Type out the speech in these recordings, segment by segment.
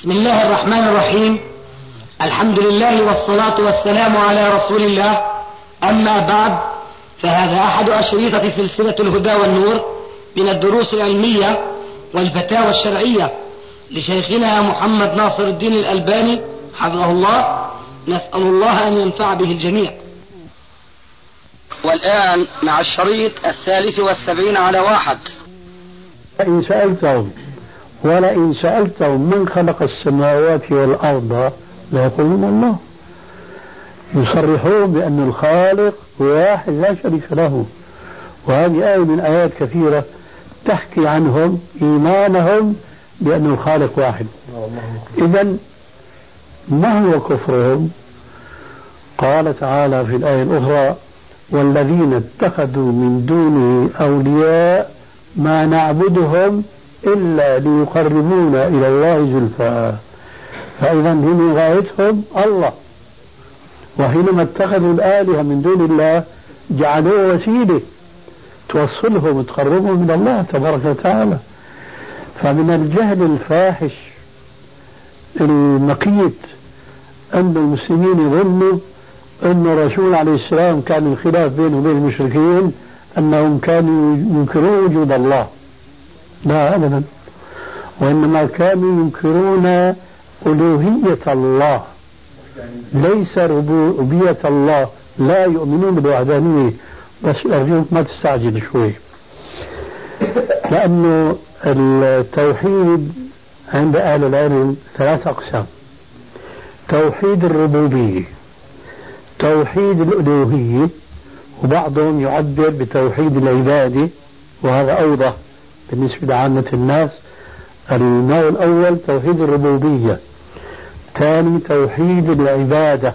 بسم الله الرحمن الرحيم. الحمد لله والصلاة والسلام على رسول الله أما بعد فهذا أحد أشريطة سلسلة الهدى والنور من الدروس العلمية والفتاوى الشرعية لشيخنا محمد ناصر الدين الألباني حفظه الله. نسأل الله أن ينفع به الجميع. والآن مع الشريط الثالث والسبعين على واحد. إن سألتهم ولئن سألتهم من خلق السماوات والأرض ليقولون الله. يصرحون بأن الخالق واحد لا شريك له. وهذه آية من آيات كثيرة تحكي عنهم إيمانهم بأن الخالق واحد. إذا ما هو كفرهم؟ قال تعالى في الآية الأخرى والذين اتخذوا من دونه أولياء ما نعبدهم إلا ليقربونا إلى الله زلفى فإذا هم غايتهم الله. وحينما اتخذوا الآلهة من دون الله جعلوه وسيلة توصلهم وتقربهم من الله تبارك وتعالى. فمن الجهل الفاحش المقيت أن المسلمين يظنوا أن الرسول عليه السلام كان الخلاف بينه وبين المشركين أنهم كانوا ينكرون وجود الله. لا أبدا. وإنما كانوا ينكرون ألوهية الله. ليس ربوبية الله. لا يؤمنون بالوحدانية بس أرجوك ما تستعجل شوي. لأنه التوحيد عند أهل العلم ثلاث أقسام. توحيد الربوبية توحيد الألوهية وبعضهم يعبر بتوحيد العبادة وهذا أوضح. بالنسبة لعامة الناس النوع الأول توحيد الربوبية ثاني توحيد العبادة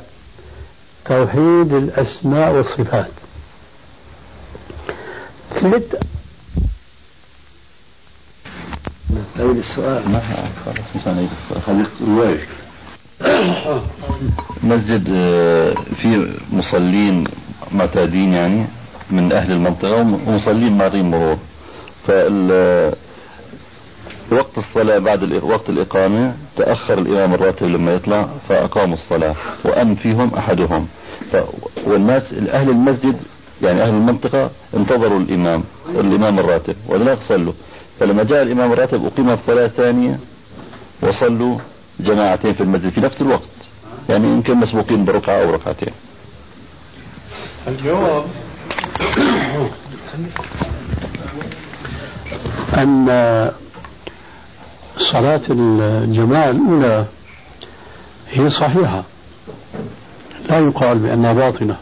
توحيد الأسماء والصفات. ثلاث نعيد السؤال. ما خلاص مش هنعيد السؤال. مسجد آه، في مصلين معتادين يعني من أهل المنطقة ومصلين مارين مرور. فال وقت الصلاة بعد وقت الإقامة تأخر الإمام الراتب لما يطلع فأقاموا الصلاة وأم فيهم أحدهم. ف... والناس أهل المسجد يعني أهل المنطقة انتظروا الإمام الإمام الراتب ولا صلوا. فلما جاء الإمام الراتب أقيم الصلاة الثانية وصلوا جماعتين في المسجد في نفس الوقت. يعني يمكن مسبوقين بركعة أو ركعتين. الجواب أن صلاة الجماعة الأولى هي صحيحة. لا يقال بأنها باطنة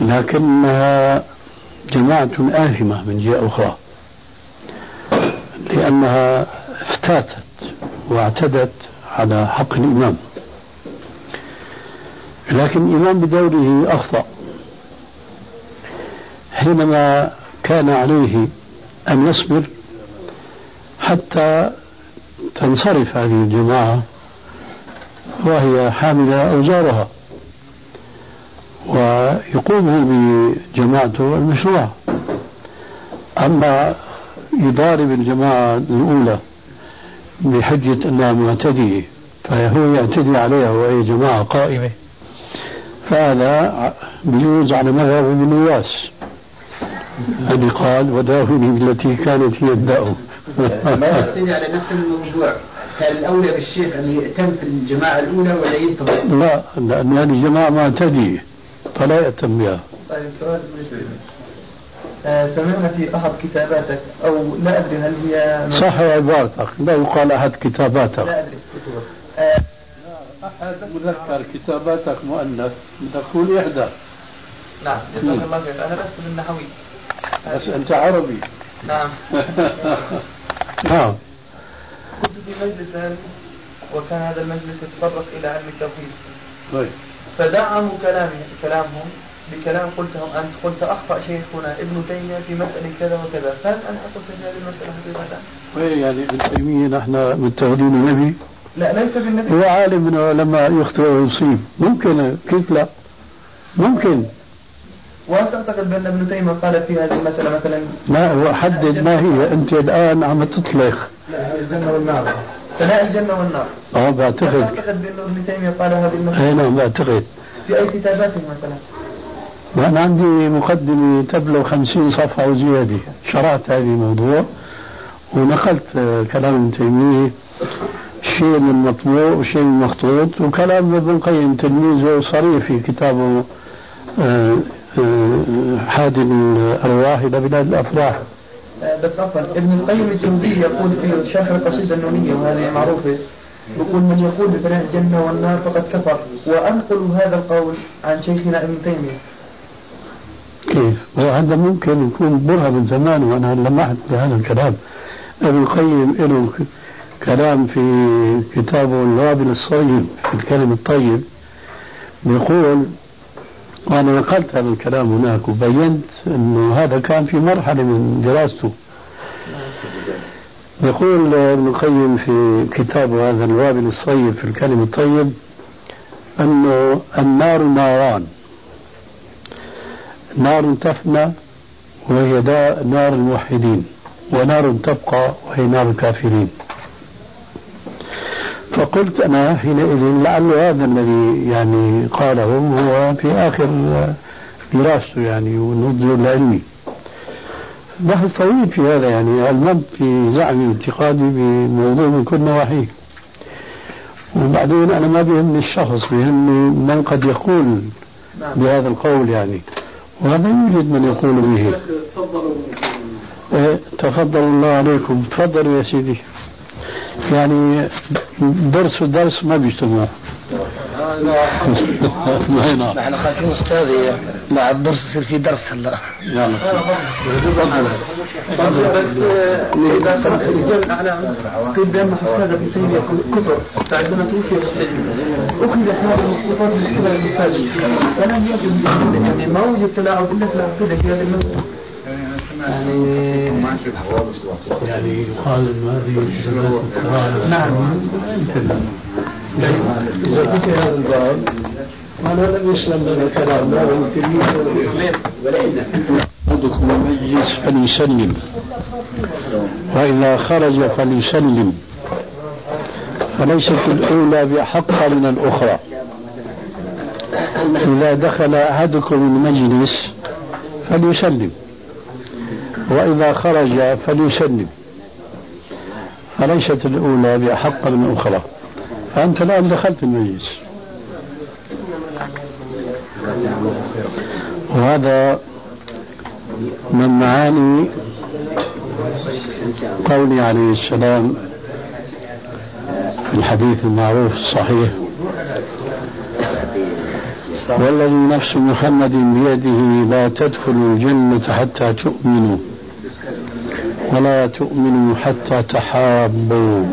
لكنها جماعة آثمة من جهة أخرى لأنها افتاتت واعتدت على حق الإمام. لكن الإمام بدوره أخطأ. حينما كان عليه أن يصبر حتى تنصرف هذه الجماعة وهي حاملة أوزارها ويقوم بجماعته المشروع. أما يضارب الجماعة الأولى بحجة أنها معتدية فهو يعتدي عليها وهي جماعة قائمة. فهذا بيجوز على مذهب ابن نواس الذي قال وداوني بالتي كانت هي الداء. ما سيدي على نفس الموضوع؟ كان الأولى بالشيخ أن يأتم في الجماعة الأولى ولا ينتظر؟ لا لأن هذه الجماعة معتدية فلا يأتم بها. طيب سؤال آه سمعنا في أحد كتاباتك أو لا أدري هل هي صح عبارتك. لا يقال أحد كتاباتك. لا أدري. آه أحد مذكر كتاباتك مؤنث تقول إحدى. نعم جزاك الله خير. أنا بس بالنحوي بس أنت عربي. نعم. نعم. كنت في مجلس وكان هذا المجلس يتطرق إلى علم التوحيد. طيب. فدعموا كلامي كلامهم بكلام قلته أنت قلت أخطأ شيخنا ابن تيمية في مسألة كذا وكذا. فهل أنا أقصد هذه المسألة حقيقة؟ وين يعني ابن تيمية نحن متخذين النبي. لا ليس بالنبي. هو عالم من علماء يخطئ ويصيب. ممكن كيف لا؟ ممكن. وهل تعتقد بأن ابن تيمية قال في هذه المسألة مثلا؟ ما هو حدد ما هي أنت الآن عم تطلق. لا الجنة والنار. ثناء الجنة والنار. آه بعتقد. أعتقد بأنه ابن تيمية قال هذه المسألة؟ أي نعم بعتقد. في أي كتاباته مثلا؟ وأنا عندي مقدمة تبلغ خمسين صفحة وزيادة. شرحت هذه الموضوع ونقلت آه، كلام ابن تيمية. شيء من مطبوع وشيء من مخطوط. وكلام ابن القيم تلميذه صريح في كتابه آه، حادي الأرواح إلى بلاد الأفراح. بس عفوا ابن القيم الجوزي يقول في شرح القصيدة النونية وهذه معروفة يقول من يقول بفناء الجنة والنار فقد كفر. وأنقل هذا القول عن شيخنا ابن تيمية. كيف؟ وهذا ممكن يكون برهة من زمان وأنا لمحت بهذا الكلام. ابن القيم له كلام في كتابه الوابل الصيب في الكلم الطيب بيقول وأنا نقلت هذا الكلام هناك وبينت أنه هذا كان في مرحلة من دراسته. يقول ابن القيم في كتابه هذا الوابل الصيب في الكلم الطيب أنه النار ناران. نار تفنى وهي نار الموحدين ونار تبقى وهي نار الكافرين. فقلت أنا حينئذ لعل هذا الذي يعني قاله هو في آخر دراسته يعني ونضجه العلمي بحث طويل في هذا يعني علمت في زعمي واعتقادي بموضوع من كل نواحيه. وبعدين أنا ما بيهمني الشخص بيهمني من قد يقول نعم. بهذا القول يعني. وهذا يوجد من يقول به. إيه، تفضل الله عليكم. تفضلوا يا سيدي. يعني درس ودرس ما بيجتمعوا. ما نحن خايفين أستاذي مع الدرس يصير في درس هلا. يلا. بس آه، إذا سمح رجال قيل بأن حساد ابن تيمية كفر فعندما توفي أخذ هذا الكفر من قبل المساجد فلم يجد يعني ما وجد تلاعب إلا في العقيدة في هذه المسألة يعني يقال إنه هذه نعم. إذا ذكر هذا الباب قال لم يسلم من الكلام لا يمكن أحدكم المجلس فليسلم. وإذا خرج فليسلم. فليست الأولى بأحق من الأخرى. إذا دخل أحدكم المجلس فليسلم. وإذا خرج فليسلم. فليست الأولى بأحق من الأخرى فأنت الآن دخلت المجلس. وهذا من معاني قوله عليه السلام في الحديث المعروف الصحيح. والذي نفس محمد بيده لا تدخلوا الجنة حتى تؤمنوا. ولا تؤمنوا حتى تحابوا.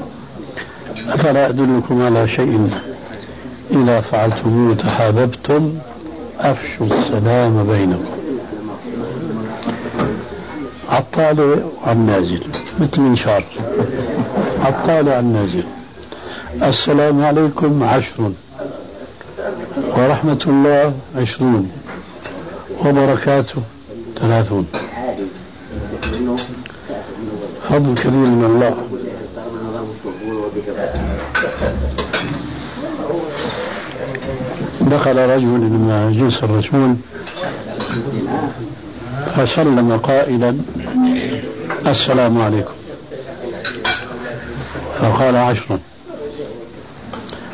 أفلا أدلكم على شيء؟ إذا فعلتموه تحاببتم أفشوا السلام بينكم. عالطالع والنازل مثل منشار عالطالع النازل السلام عليكم عشر. ورحمة الله عشرون. وبركاته ثلاثون. فضل كبير من الله. دخل رجل من جنس الرسول فسلم قائلا السلام عليكم. فقال عشرا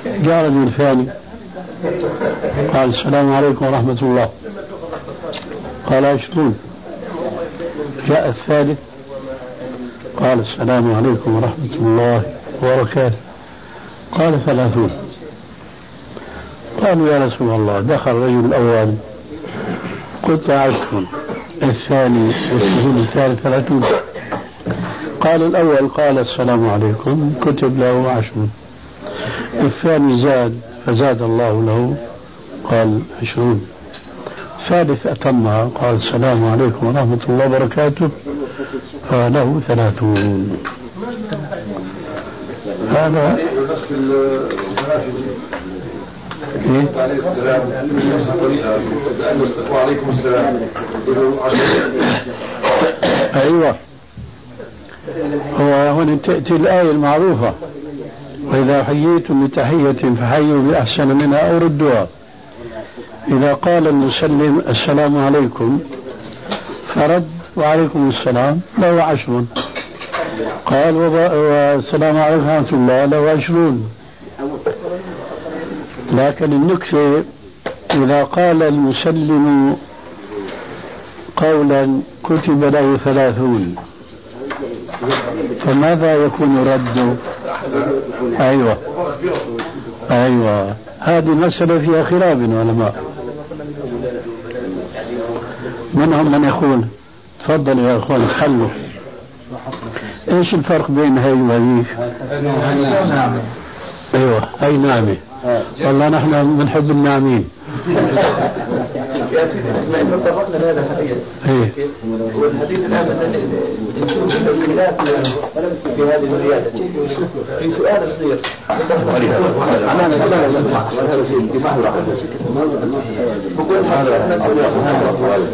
جاء رجل ثاني قال السلام عليكم ورحمة الله. قال عشرون. جاء الثالث. قال السلام عليكم ورحمة الله وبركاته. قال ثلاثون. قالوا يا رسول الله دخل الرجل الأول. قلت عشر الثاني والشهود الثالث ثلاثون. قال الأول قال السلام عليكم كتب له عشر الثاني زاد فزاد الله له قال عشرون. الثالث أتمها قال السلام عليكم ورحمة الله وبركاته. فله ثلاثون. هذا نفس؟ عليه السلام نفس الطريقة وعليكم السلام أيوة. هو هنا تأتي الآية المعروفة. وإذا حييتم بتحية فحيوا بأحسن منها أو ردوها. إذا قال المسلم السلام عليكم فرد وعليكم السلام. له عشر قال والسلام عليكم ورحمة الله. له عشرون. لكن النكتة إذا قال المسلم قولا كتب له ثلاثون. فماذا يكون رده أيوة. أيوة. هذه مسألة فيها خلاف العلماء منهم من يقول تفضل يا اخوان تحلوا إيش الفرق بين هاي وهذيك؟ أيوه هاي نعمة. والله نحن بنحب الناعمين. يا سيدي ما انه اتفقنا بهذا الحديث والحديث الان الخلاف في هذه الزياده في سؤال صغير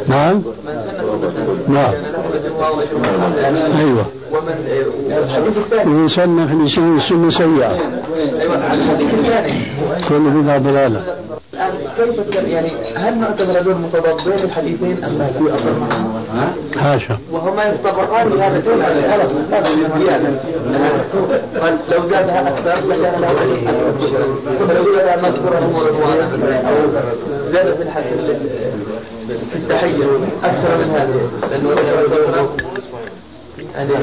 نعم. نعم. أيوه. ومن سن في أيوه. الحديث الثاني كل بدعة ضلالة. الان كيف يعني هل نعتبر هذول متضادين الحديثين ام لا في معهم؟ حاشا وهما يتطابقان بهذا الشيء هذا من الزياده قال لو زادها أكثر لكان له دليل فلو زاد مذكورا ورضوانا أو زاد في الحد في التحيه أكثر من هذا لأنه ذكر يعني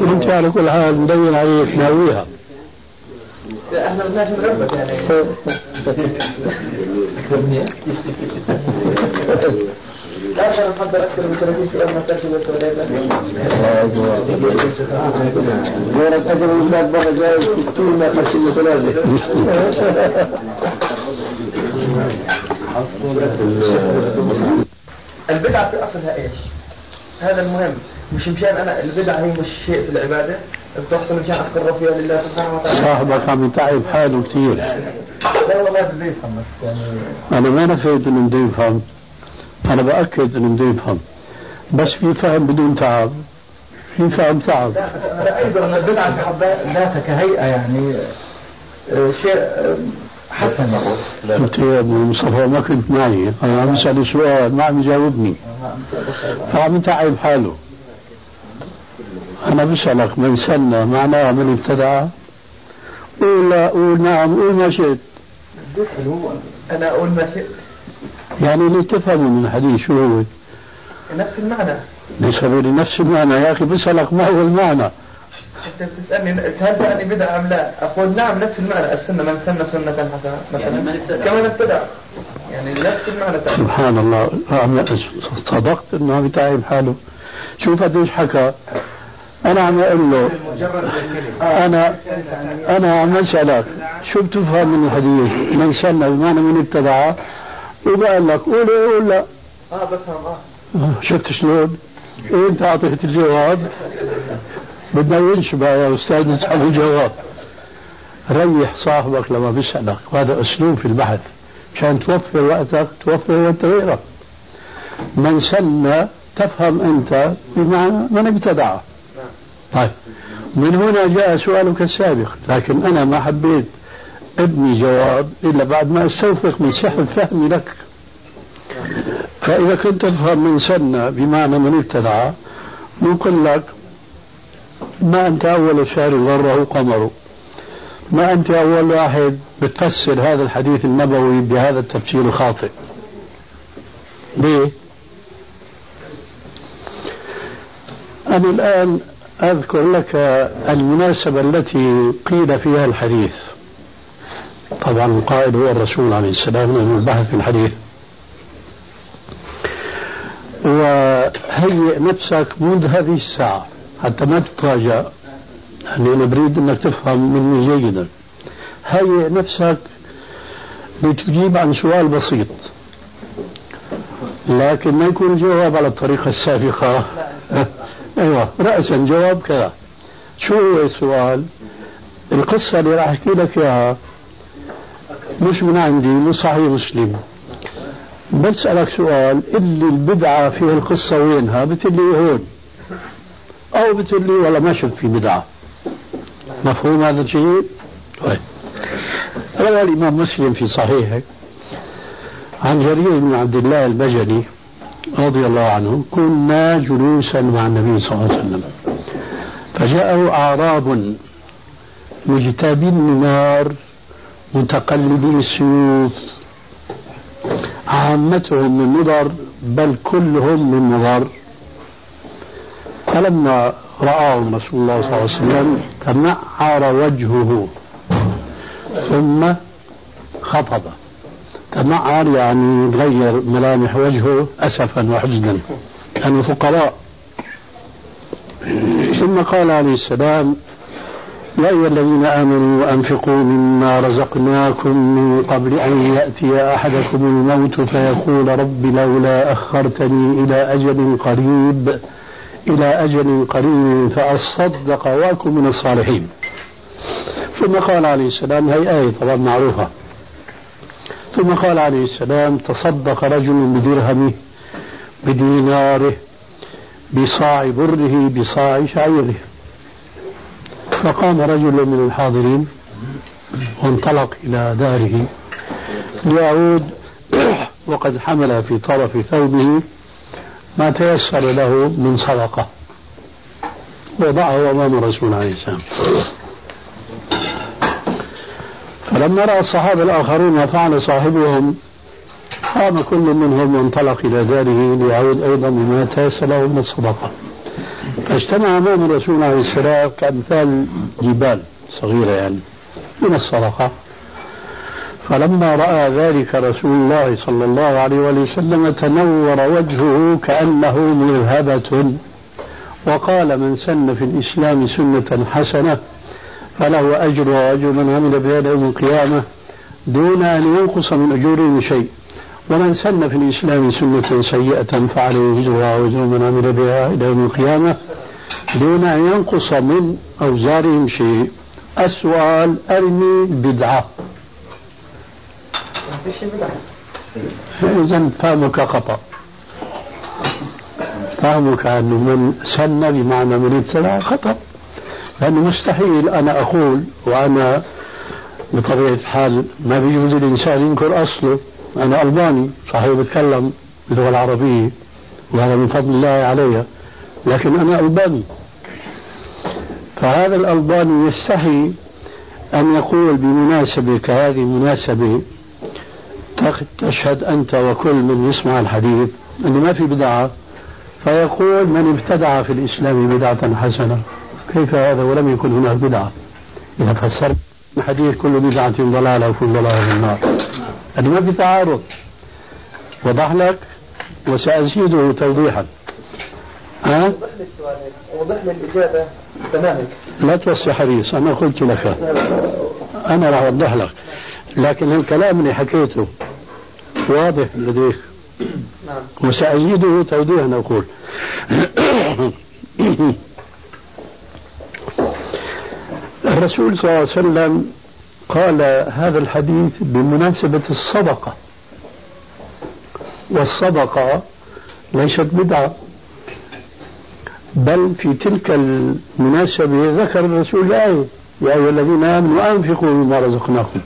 انت على كل حال مبين عليك ناويها إحنا لا أكثر من 30 سؤال ما برا جاي ما البدعة في أصلها إيش؟ هذا المهم. مش مشان أنا البدعة هي مش شيء في العبادة. بتحصل مشان أذكر فيها لله سبحانه وتعالى. صاحبك عم يتعب حاله كثير. لا والله يفهم بس يعني أنا ما نفيت إنه بده يفهم أنا بأكد إنه بده يفهم بس في فهم بدون تعب. في فهم تعب. لا في حد ذاتها كهيئة يعني. آه، شيء حسن قلت يا ابو مصطفى؟ ما كنت معي. أنا عم اسال سؤال ما عم يجاوبني. فعم يتعب حاله. أنا بسألك من سن معناها من ابتدع؟ قول لا قول نعم قول ما شئت. أنا أقول ما شئت. يعني اللي تفهمه من الحديث شو هو؟ نفس المعنى. ليس لي نفس المعنى. يا أخي بسألك ما هو المعنى. أنت بتسألني هل تعني بدعة أم لا؟ أقول نعم نفس المعنى. السنة من سن سنة حسنة مثلا. كمان ابتدع يعني نفس المعنى. تعني. سبحان الله. عم- صدقت إنه عم يتعب حاله. شوف قديش حكى. أنا عم أقول له أنا أنا عم أسألك شو بتفهم من الحديث؟ من سن بمعنى من ابتدع وبقول لك قول قول لا. آه بفهم آه. آه، شفت شلون؟ انت اعطيت الجواب. بدنا ينشبه يا أستاذ نسحب الجواب. ريح صاحبك لما بيسألك. وهذا أسلوب في البحث. عشان توفر وقتك توفر وقت غيرك. من سن تفهم أنت بمعنى من ابتدع. طيب. من هنا جاء سؤالك السابق. لكن أنا ما حبيت أبني جواب إلا بعد ما استوثق من صحه فهمي لك. فإذا كنت تفهم من سنة بمعنى من ابتدع نقول لك ما أنت أول شهر غره قمره. ما أنت أول واحد بتفسر هذا الحديث النبوي بهذا التفسير الخاطئ. ليه؟ أنا الآن أذكر لك المناسبة التي قيل فيها الحديث. طبعا القائل هو الرسول عليه السلام لأنه البحث في الحديث. وهيئ نفسك منذ هذه الساعة. حتى ما تتراجع. يعني أنا بريد أنك تفهم مني جيدا هيئ نفسك لتجيب عن سؤال بسيط. لكن ما يكون الجواب على الطريقة السابقة. أيوة رأسا جواب كذا. شو هو السؤال؟ القصة اللي راح أحكي لك إياها مش من عندي من صحيح مسلم. بسألك سؤال اللي البدعة فيها القصة وينها؟ بتقول لي هون. أو بتقول لي والله ما شفت في بدعة. مفهوم هذا الشيء؟ طيب. روى الإمام مسلم في صحيحه عن جرير بن عبد الله البجلي رضي الله عنه كنا جلوسا مع النبي صلى الله عليه وسلم فجاءه أعراب مجتابي النار متقلبي السيوف عامتهم من مضر بل كلهم من مضر فلما رآهم رسول الله صلى الله عليه وسلم تمعر وجهه ثم خفض تمعر يعني تغير ملامح وجهه أسفا وحزنا. كانوا فقراء. ثم قال عليه السلام يا أيها الذين آمنوا أنفقوا مما رزقناكم من قبل أن يأتي أحدكم الموت فيقول رب لولا أخرتني إلى أجل قريب إلى أجل قريب فأصدق وأكن من الصالحين. ثم قال عليه السلام هي آية طبعا معروفة. ثم قال عليه السلام تصدق رجل بدرهمه بديناره بصاع بره بصاع شعيره. فقام رجل من الحاضرين وانطلق إلى داره. ليعود وقد حمل في طرف ثوبه ما تيسر له من صدقة. وضعه أمام الرسول عليه السلام. فلما رأى الصحابة الآخرون ما فعل صاحبهم قام كل منهم وانطلق إلى داره ليعود أيضا بما تيسر له من الصدقة. فاجتمع أمام الرسول عليه السلام كأمثال جبال صغيرة يعني من الصدقة. فلما رأى ذلك رسول الله صلى الله عليه وسلم تنور وجهه كأنه مرهبة وقال من سن في الإسلام سنة حسنة فله أجر وأجر من عمل بها يوم القيامة دون أن ينقص من أجورهم شيء. ومن سن في الإسلام سنة سيئة فعليه وزرها وزر من عمل بها إلى يوم القيامة دون أن ينقص من أوزارهم شيء. السؤال أرني البدعة إذا فهمك خطأ. فهمك أن من سن بمعنى من ابتدع خطأ. لأنه مستحيل أنا أقول وأنا بطبيعة الحال ما بيجوز الإنسان ينكر أصله. أنا ألباني صحيح بتكلم باللغة العربية وهذا من فضل الله علي لكن أنا ألباني. فهذا الألباني يستحي أن يقول بمناسبة كهذه المناسبة تشهد أنت وكل من يسمع الحديث أنه ما في بدعة. فيقول من ابتدع في الإسلام بدعة حسنة. كيف هذا ولم يكن هناك بدعة؟ إذا فسرت الحديث كل بدعة ضلالة وكل ضلالة في النار. هذا ما في تعارض. وضح لك وسأزيده توضيحا. ها؟ وضح لي الإجابة تماما لا توسع حديث أنا قلت لك. أنا راح أوضح لك. لكن الكلام اللي حكيته واضح لديك. نعم. وسأزيده توضيحا أقول. الرسول صلى الله عليه وسلم قال هذا الحديث بمناسبة الصدقة. والصدقة ليست بدعة بل في تلك المناسبة ذكر الرسول الآية يا أيها الذين آمنوا أنفقوا مما رزقناكم.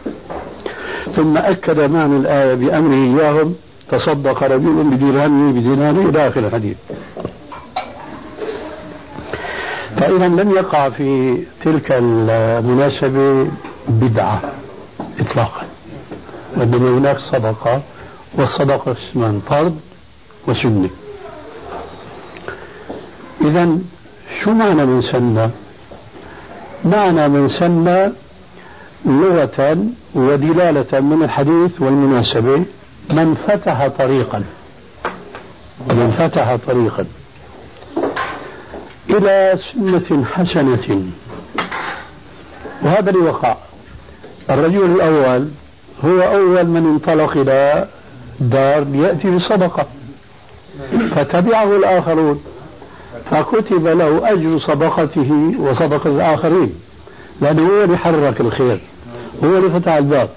ثم أكد معنى الآية بأمره إياهم تصدق رجل بدرهمه بديناره إلى آخر الحديث فإذا لم يقع في تلك المناسبة بدعة إطلاقا وإنما هناك صدقة والصدقة اسمان فرض وسنة إذا شو معنى من سنة؟ معنى من سنة لغة ودلالة من الحديث والمناسبة من فتح طريقا. من فتح طريقا. إلى سنة حسنة. وهذا اللي وقع الرجل الأول هو أول من انطلق إلى دار يأتي بصدقة. فتبعه الآخرون. فكتب له أجر صدقته وصدقة الآخرين. لأنه هو اللي حرك الخير هو اللي فتح الباب.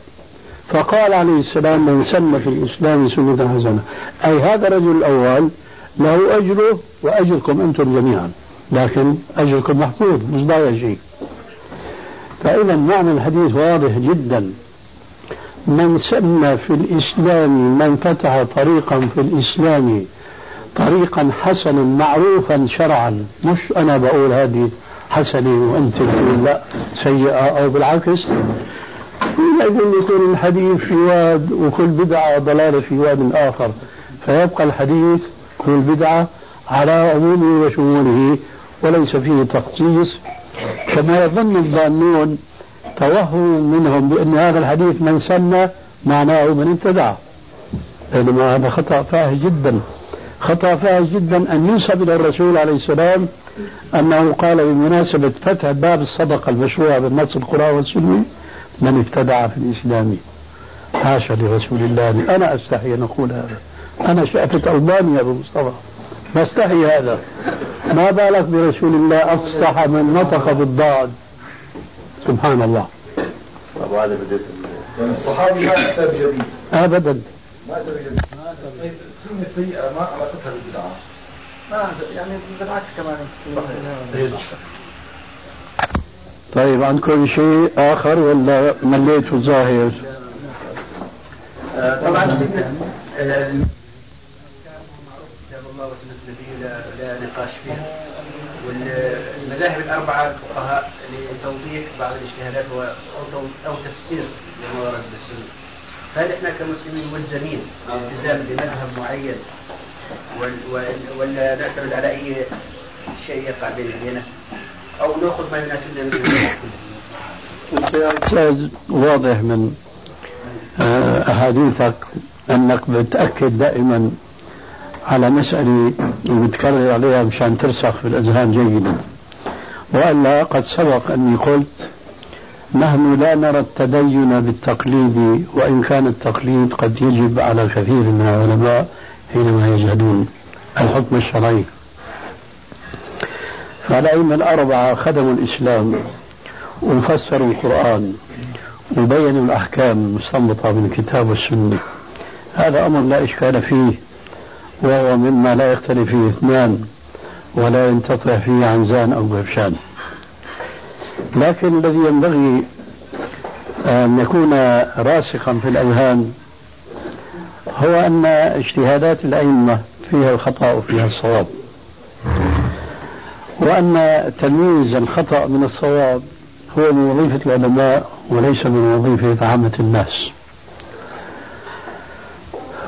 فقال عليه السلام من سن في الإسلام سنة حسنة أي هذا الرجل الأول له أجره وأجركم أنتم جميعا لكن أجركم محفوظ مش ضايع شيء. فإذا معنى الحديث واضح جدا. من سن في الإسلام من فتح طريقا في الإسلام طريقا حسنا معروفا شرعا مش أنا بقول هذه حسنة وأنت تقول لا سيئة أو بالعكس. لازم يكون الحديث في واد وكل بدعة ضلالة في واد آخر. فيبقى الحديث كل بدعة على عمومه وشموله وليس فيه تخصيص. كما يظن الظانون توهم منهم بأن هذا الحديث من سن معناه من ابتدع. بينما هذا خطأ فاحش جدا. خطأ فاحش جدا أن ينسب إلى الرسول عليه السلام أنه قال بمناسبة فتح باب الصدقة المشروعة بالنص القرآن والسنة من ابتدع في الإسلام حاشا لرسول الله. أنا أستحي أن أقول هذا. أنا شأفة ألباني يا أبو مصطفى نستحي هذا. ما بالك برسول الله أفصح من نطق بالضاد؟ سبحان الله. بديت يعني الصحابي ما اتى بجديد ابدا. ما اتى بجديد السنة السيئه ما علاقتها بالبدعه ما يعني بالعكس كمان طيب عندكم شيء آخر ولا مليتوا الظاهر؟ طبعا كتاب الله وسنة النبي لا, لا نقاش فيها والمذاهب الأربعة الفقهاء لتوضيح بعض الاجتهادات أو تفسير لما ورد بالسنة هل إحنا كمسلمين ملزمين بالالتزام بمذهب معين ولا نعتمد على أي شيء يقع بين يدينا أو نأخذ ما يناسبنا؟ أستاذ واضح من آه، أحاديثك أنك بتأكد دائما على مسألة وبتكرر عليها مشان ترسخ في الأذهان جيدا وإلا قد سبق أني قلت نحن لا نرى التدين بالتقليد وإن كان التقليد قد يجب على كثير من العلماء حينما يجهدون الحكم الشرعي. فالأئمة الأربعة خدموا الإسلام وفسروا القرآن وبينوا الأحكام المستنبطة من الكتاب والسنة. هذا أمر لا إشكال فيه وهو مما لا يختلف فيه اثنان ولا ينتطع فيه عنزان أو بفشان لكن الذي ينبغي أن يكون راسخا في الأذهان هو أن اجتهادات الأئمة فيها الخطأ وفيها الصواب. وأن تمييز الخطأ من الصواب هو من وظيفة العلماء وليس من وظيفة عامة الناس.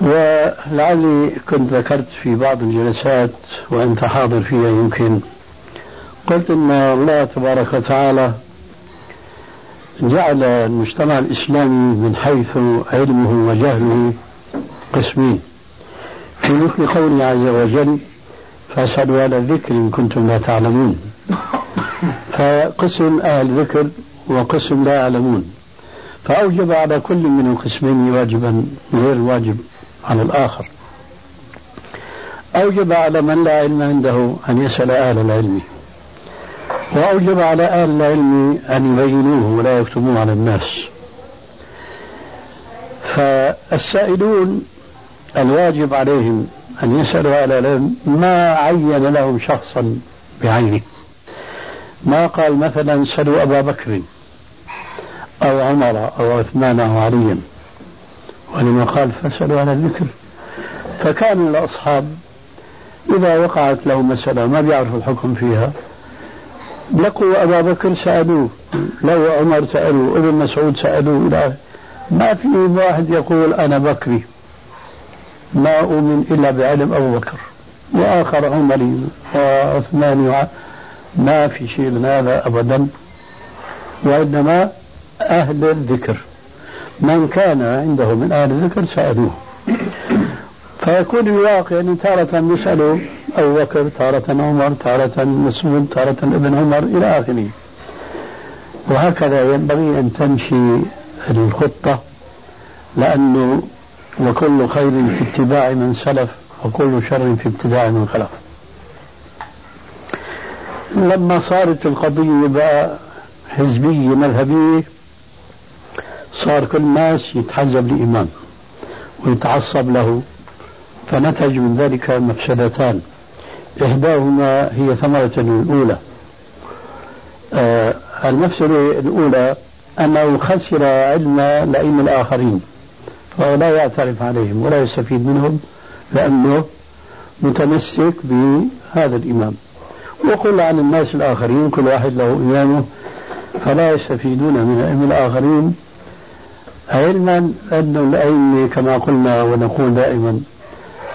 ولعلي كنت ذكرت في بعض الجلسات وأنت حاضر فيها يمكن قلت أن الله تبارك وتعالى جعل المجتمع الإسلامي من حيث علمه وجهله قسمين. في مثل قوله عز وجل فاسألوا أهل الذكر إن كنتم لا تعلمون. فقسم أهل ذكر وقسم لا يعلمون. فأوجب على كل من القسمين واجبا غير الواجب على الآخر. أوجب على من لا علم عنده أن يسأل أهل العلم. وأوجب على أهل العلم أن يبينوه ولا يكتموه على الناس. فالسائلون الواجب عليهم أن يسألوا أهل العلم ما عين لهم شخصا بعينه. ما قال مثلا سلوا أبا بكر أو عمر أو عثمان أو عليا ولما قال فاسألوا أهل الذكر. فكان الأصحاب إذا وقعت لهم مسألة ما بيعرفوا الحكم فيها لقوا أبا بكر سألوه لو عمر سألوه ابن مسعود سألوه إلى ما في واحد يقول أنا بكري. ما أؤمن إلا بعلم أبو بكر وآخر عمري وعثمان وع... ما في شيء من هذا أبدا. وإنما أهل الذكر. من كان عنده من أهل الذكر سألوه. فيكون الواقع أن تارة يسأل أبو بكر تارة عمر تارة مسعود تارة ابن عمر إلى آخره. وهكذا ينبغي أن تمشي الخطة لأنه وكل خير في اتباع من سلف وكل شر في ابتداع من خلف. لما صارت القضية بقى حزبية مذهبية صار كل الناس يتحزب لإمام ويتعصب له فنتج من ذلك مفسدتان. إحداهما هي ثمرة الأولى. آه المفسدة الأولى أنه خسر علم الأئمة الآخرين. فهو لا يعترف عليهم ولا يستفيد منهم لأنه متمسك بهذا الإمام. وقل عن الناس الآخرين كل واحد له إمامه فلا يستفيدون من الأئمة الآخرين علما أن الأئمة كما قلنا ونقول دائما.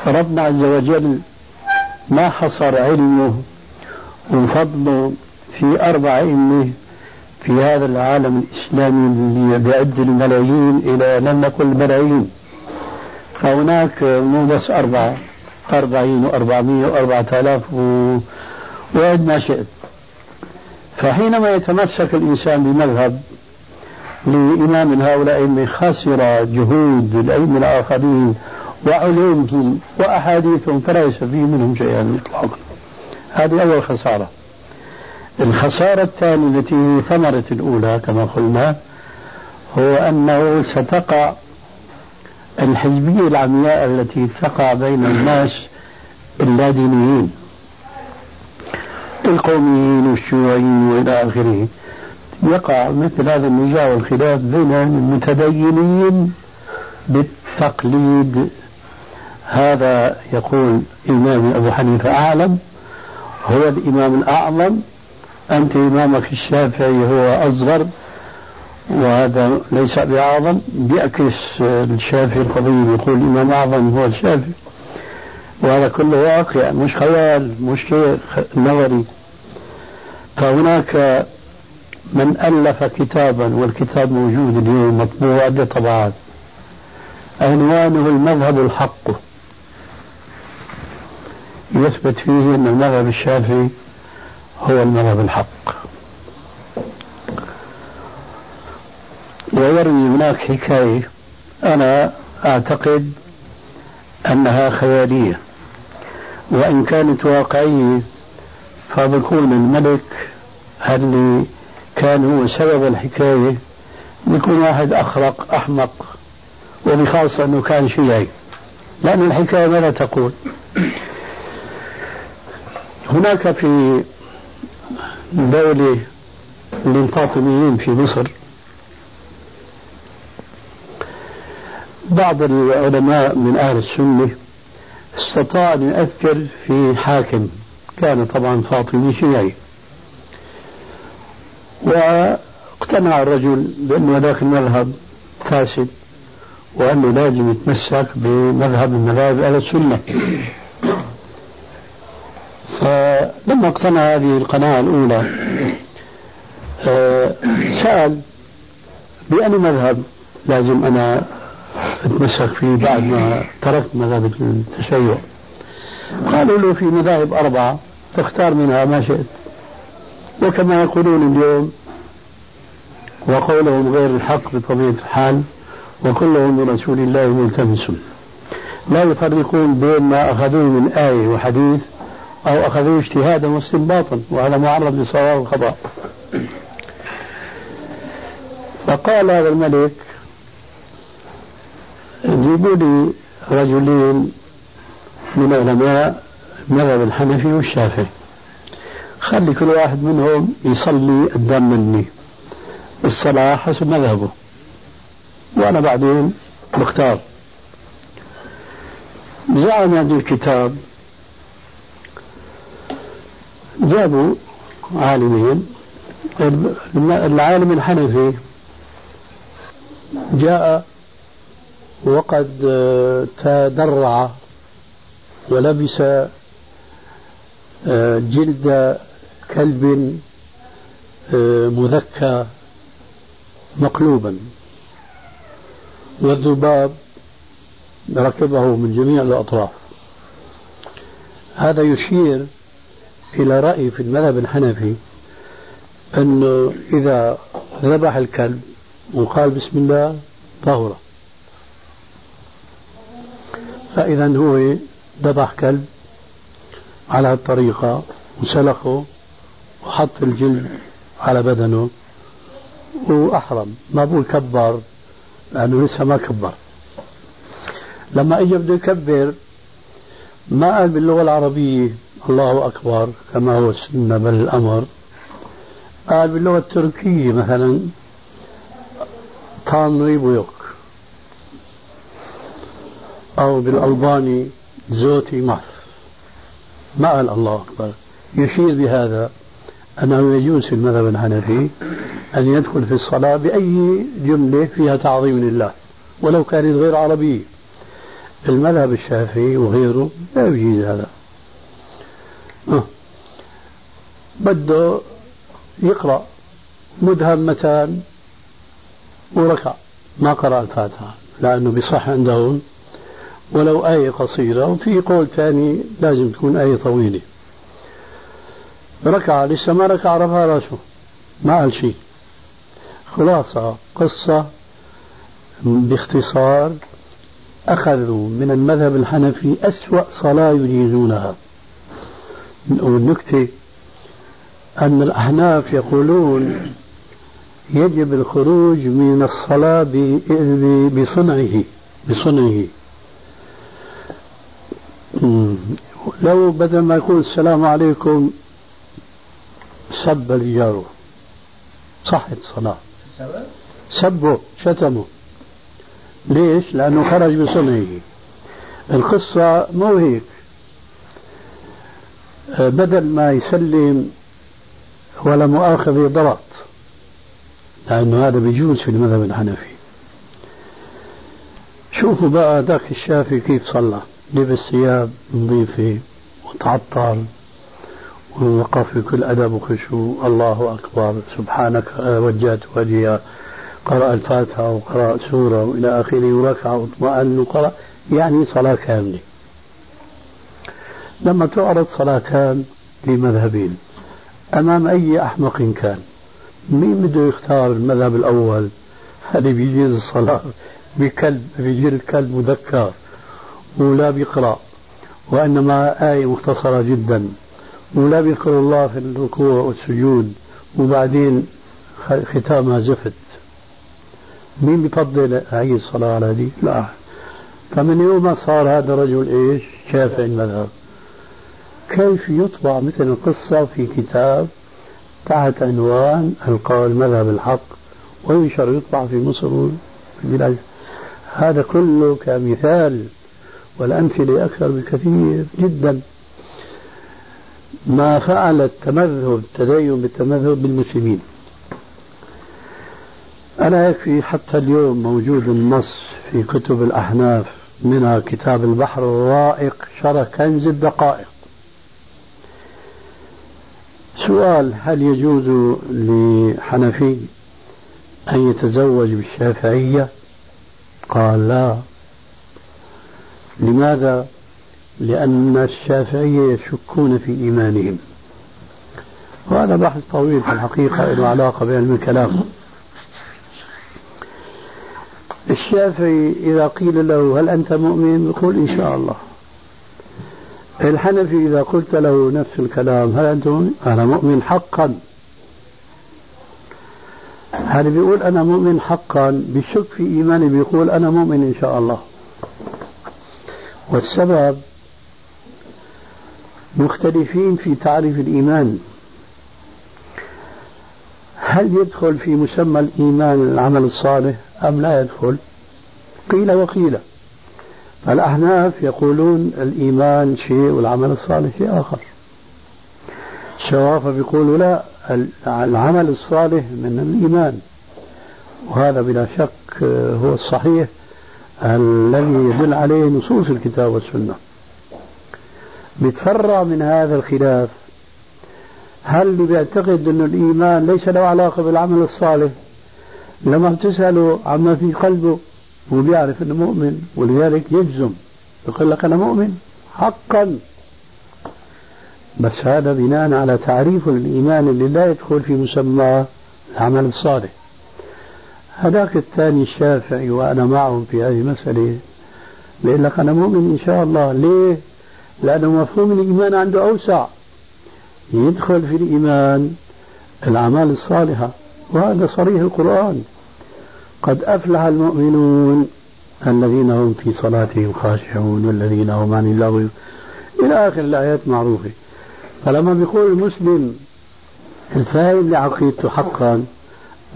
ربنا عز وجل ما حصر علمه وفضله في أربع أئمة في هذا العالم الإسلامي اللي بيعد الملايين إلى لم نقل ملايين. فهناك مو بس أربعة أربعين وأربعمية وأربعة آلاف و... وعد ما شئت. فحينما يتمسك الإنسان بمذهب لإمام من هؤلاء من خسر جهود الأئمة الآخرين وعلومهم وأحاديثهم فلا يستفيد منهم شيئا إطلاقا. هذه أول خسارة. الخسارة الثانية التي هي ثمرة الأولى كما قلنا هو أنه ستقع الحزبية العمياء التي تقع بين الناس اللادينيين القوميين والشيوعيين وإلى آخره. يقع مثل هذا النزاع والخلاف بين المتدينين بالتقليد. هذا يقول إمام أبو حنيفة أعلم هو الإمام الأعظم أنت إمامك الشافعي هو أصغر وهذا ليس بأعظم. بيعكس الشافعي القديم يقول الإمام أعظم هو الشافعي. وهذا كله واقع مش خيال مش شيء نظري. فهناك من ألف كتابا والكتاب موجود اليوم مطبوع عدة طبعات. عنوانه المذهب الحق. يثبت فيه أن المذهب الشافعي هو المذهب الحق. ويروي هناك حكاية. أنا أعتقد أنها خيالية. وإن كانت واقعية فبكون الملك اللي كان هو سبب الحكاية. بيكون واحد أخرق أحمق وبخاصة أنه كان شيعي. لأن الحكاية ماذا تقول؟ هناك في دولة للفاطميين في مصر. بعض العلماء من أهل السنة استطاع أن يؤثر في حاكم كان طبعا فاطمي شيعي. واقتنع الرجل بأن ذاك المذهب فاسد وأنه لازم يتمسك بمذهب من مذاهب أهل السنة. فلما اقتنع هذه القناعة الأولى آه، سأل بأي مذهب لازم أنا أتمسك فيه بعد ما تركت مذهب التشيع؟ قالوا له في مذاهب أربعة تختار منها ما شئت. وكما يقولون اليوم وقولهم غير الحق بطبيعة الحال وكلهم برسول الله ملتمس. لا يفرقون بين ما أخذوه من آية وحديث أو أخذوه اجتهادا واستنباطا وهذا معرض لصواب الخطأ فقال هذا الملك جيبوا لي رجلين من علماء المذهب الحنفي والشافعي. خلي كل واحد منهم يصلي قدام مني. الصلاة حسب مذهبه. وأنا بعدين بختار زعم هذا الكتاب جابوا عالمين العالم الحنفي جاء وقد تدرع ولبس آه، جلد كلب آه، مذكى مقلوبا. والذباب ركبه من جميع الأطراف. هذا يشير إلى رأي في المذهب الحنفي أنه إذا ذبح الكلب وقال بسم الله طهر فإذا هو ذبح كلب على الطريقة وسلخه وحط الجلد على بدنه وأحرم. ما بقول كبر لأنه لسه ما كبر. لما اجى بده يكبر ما قال باللغة العربية الله أكبر كما هو السنة بل الأمر. قال باللغة التركية مثلا تانوي بويوك أو بالألباني زوتي ماث. ما قال الله أكبر. يشير بهذا أنه يجوز في المذهب الحنفي أن يدخل في الصلاة بأي جملة فيها تعظيم لله ولو كانت غير عربية المذهب الشافعي وغيره لا يجيز هذا. بده يقرأ مدهمتان وركع. ما قرأ الفاتحة لأنه بصح عندهم ولو آية قصيرة وفي قول ثاني لازم تكون آية طويلة. ركع لسه ما ركع رفع رأسه. ما قال شيء. خلاصة قصة باختصار أخذوا من المذهب الحنفي أسوأ صلاة يجيزونها والنكتة أن الأحناف يقولون يجب الخروج من الصلاة بصنعه بصنعه. لو بدل ما يقول السلام عليكم سب الجار. صحت الصلاة. سبه شتمه. ليش؟ لأنه خرج بصنعه. القصة مو هيك. بدل ما يسلم ولا مؤاخذة ضغط لأنه هذا بيجوز في المذهب الحنفي. شوفوا بقى ذاك الشافعي كيف صلى. لبس ثياب نظيفة وتعطر ووقف في كل أدب وخشوع. الله أكبر. سبحانك وجهت وجهي. قرأ الفاتحة وقرأ سورة وإلى آخره وركع واطمأن وقرأ. يعني صلاة كاملة. لما تعرض صلاتان لمذهبين. أمام أي أحمق كان. مين بده يختار المذهب الأول؟ هذا بيجيز الصلاة. بكلب بيجي كلب مذكر. ولا بيقرأ. وإنما آية مختصرة جدا. ولا بيذكر الله في الركوع والسجود. وبعدين ختامها زفت. مين بيفضل هي الصلاة على هذه؟ لا. فمن يوم ما صار هذا الرجل إيش؟ شافعي المذهب. كيف يطبع مثل القصة في كتاب تحت عنوان القول مذهب الحق وينشر يطبع في مصر وفي البلاد. هذا كله كمثال والأمثلة أكثر بكثير جدا. ما فعل التمذهب التدين بالتمذهب بالمسلمين. أنا يكفي حتى اليوم موجود النص في كتب الأحناف منها كتاب البحر الرائق شرح كنز الدقائق سؤال هل يجوز لحنفي أن يتزوج بالشافعية؟ قال لا. لماذا؟ لأن الشافعية يشكون في إيمانهم. وهذا بحث طويل في الحقيقة له علاقة بعلم الكلام الشافعي إذا قيل له هل أنت مؤمن؟ يقول إن شاء الله. الحنفي إذا قلت له نفس الكلام هل أنت مؤمن؟ أنا مؤمن حقا؟ هل بيقول أنا مؤمن حقا؟ بشك في إيماني بيقول أنا مؤمن إن شاء الله. والسبب مختلفين في تعريف الإيمان. هل يدخل في مسمى الإيمان العمل الصالح أم لا يدخل؟ قيل وقيل. فالأحناف يقولون الإيمان شيء والعمل الصالح شيء آخر. الشوافة بيقولوا لا العمل الصالح من الإيمان. وهذا بلا شك هو الصحيح الذي يدل عليه نصوص الكتاب والسنة. بيتفرع من هذا الخلاف. هل اللي بيعتقد أن الإيمان ليس له علاقة بالعمل الصالح؟ لما بتسأله عما في قلبه هو بيعرف أنه مؤمن ولذلك يجزم يقول لك أنا مؤمن حقا. بس هذا بناء على تعريف الإيمان اللي لا يدخل في مسمى العمل الصالح. هذاك الثاني الشافعي وأنا معهم في هذه المسألة بيقول لك أنا مؤمن إن شاء الله. ليه؟ لأنه مفهوم الإيمان عنده أوسع. يدخل في الإيمان الأعمال الصالحة وهذا صريح القرآن. قد أفلح المؤمنون الذين هم في صلاتهم خاشعون والذين هم عن اللغو إلى آخر الآيات معروفة. فلما بيقول المسلم الفاهم لعقيدته حقا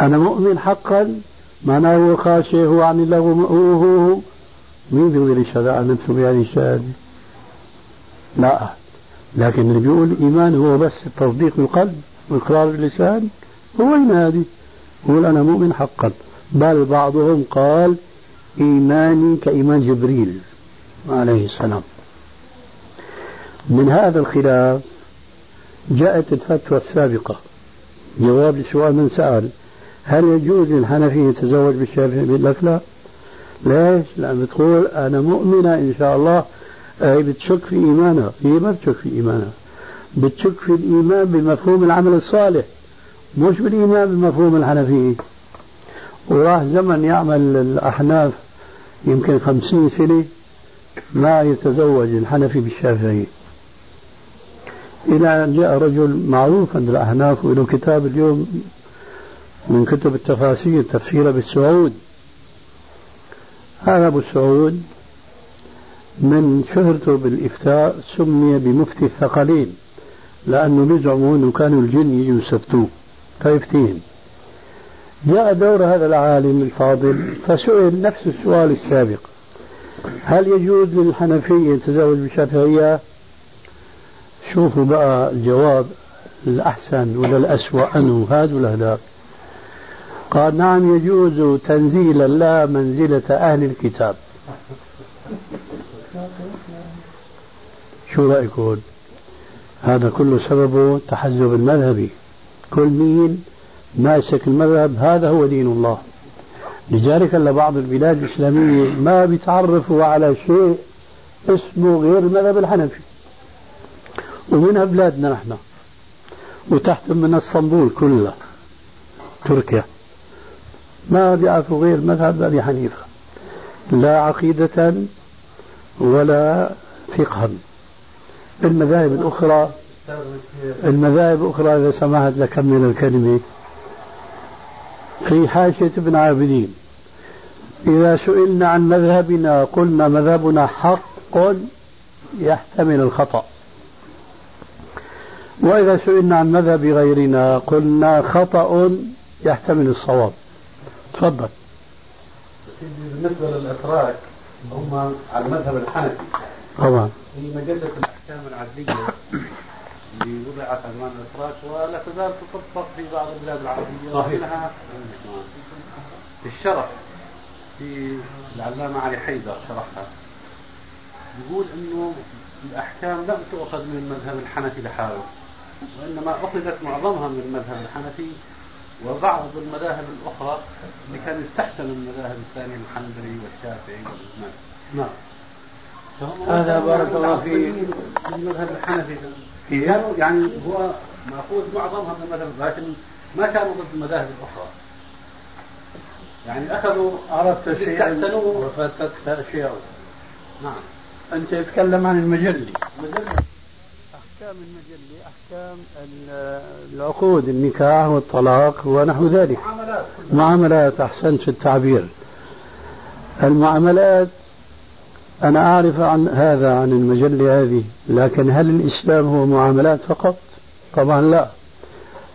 أنا مؤمن حقا؟ معناه هو خاشع هو عن اللغو هو هو مين بيقدر يشهد عن نفسه بهذه الشهادة؟ لا. لكن اللي بيقول الإيمان هو بس التصديق بالقلب وإقرار باللسان هو ينادي يقول أنا مؤمن حقا. بل بعضهم قال إيماني كإيمان جبريل عليه السلام. من هذا الخلاف جاءت الفتوى السابقة. جواب لسؤال من سأل هل يجوز للحنفي يتزوج بالشافعي؟ بيقول لك لا. ليش؟ لأن بتقول أنا مؤمنة إن شاء الله. هي بتشك في إيمانها. هي ما بتشك في إيمانها. بتشك في الإيمان بمفهوم العمل الصالح مش بالإيمان بمفهوم الحنفية وراح زمن يعمل الأحناف يمكن خمسين سنة ما يتزوج الحنفي بالشافعي إلى أن جاء رجل معروف عند الأحناف وله كتاب اليوم من كتب التفاسير تفسير بالسعود هذا أبو السعود من شهرته بالإفتاء سمي بمفتي الثقلين لأنه بيزعموا أنه كانوا الجن يجوا يستفتوه. فيفتيهم جاء دور هذا العالم الفاضل فسئل نفس السؤال السابق. هل يجوز للحنفية يتزوج بالشافعية شوفوا بقى الجواب الأحسن ولا الأسوأ أنه هذا ولا هذاك قال نعم يجوز تنزيلا لا منزلة أهل الكتاب. شو رأيكم؟ هذا كله سببه تحزب المذهبي. كل مين؟ ماسك المذهب هذا هو دين الله. لذلك بعض البلاد الإسلامية ما بيتعرفوا على شيء اسمه غير المذهب الحنفي. ومنها بلادنا نحن. وتحت من إسطنبول كلها تركيا. ما بيعرفوا غير مذهب أبي حنيفة. لا عقيدة ولا فقها المذاهب الأخرى المذاهب الأخرى إذا سمحت لكمل الكلمة في حاشية ابن عابدين. إذا سئلنا عن مذهبنا قلنا مذهبنا حق يحتمل الخطأ. وإذا سئلنا عن مذهب غيرنا قلنا خطأ يحتمل الصواب. تفضل. بالنسبة للأتراك هم على المذهب الحنفي. طبعا. في مجلة الأحكام العدلية وضعت عنوان الإتراك ولا تزال تطبق في بعض البلاد العربية ومنها الشرح في العلامة علي حيدر شرحها. يقول إنه الأحكام لم تؤخذ من المذهب الحنفي لحاله وإنما أخذت معظمها من المذهب الحنفي وبعض المذاهب الأخرى اللي كان يستحسن المذاهب الثانية الحنبلي والشافعي والمالكي نعم. هذا بارك الله فيك. المذهب الحنفي. يعني هو مأخوذ معظمها من المذهب لكن ما كانوا ضد المذاهب الأخرى. يعني أخذوا عرفت شيئا استحسنوه. وفتت اشياء نعم. أنت تتكلم عن المجلة مجلة أحكام المجلة أحكام العقود النكاح والطلاق ونحو ذلك. معاملات معاملات أحسنت في التعبير. المعاملات أنا أعرف عن هذا عن المجلة هذه لكن هل الإسلام هو معاملات فقط؟ طبعا لا.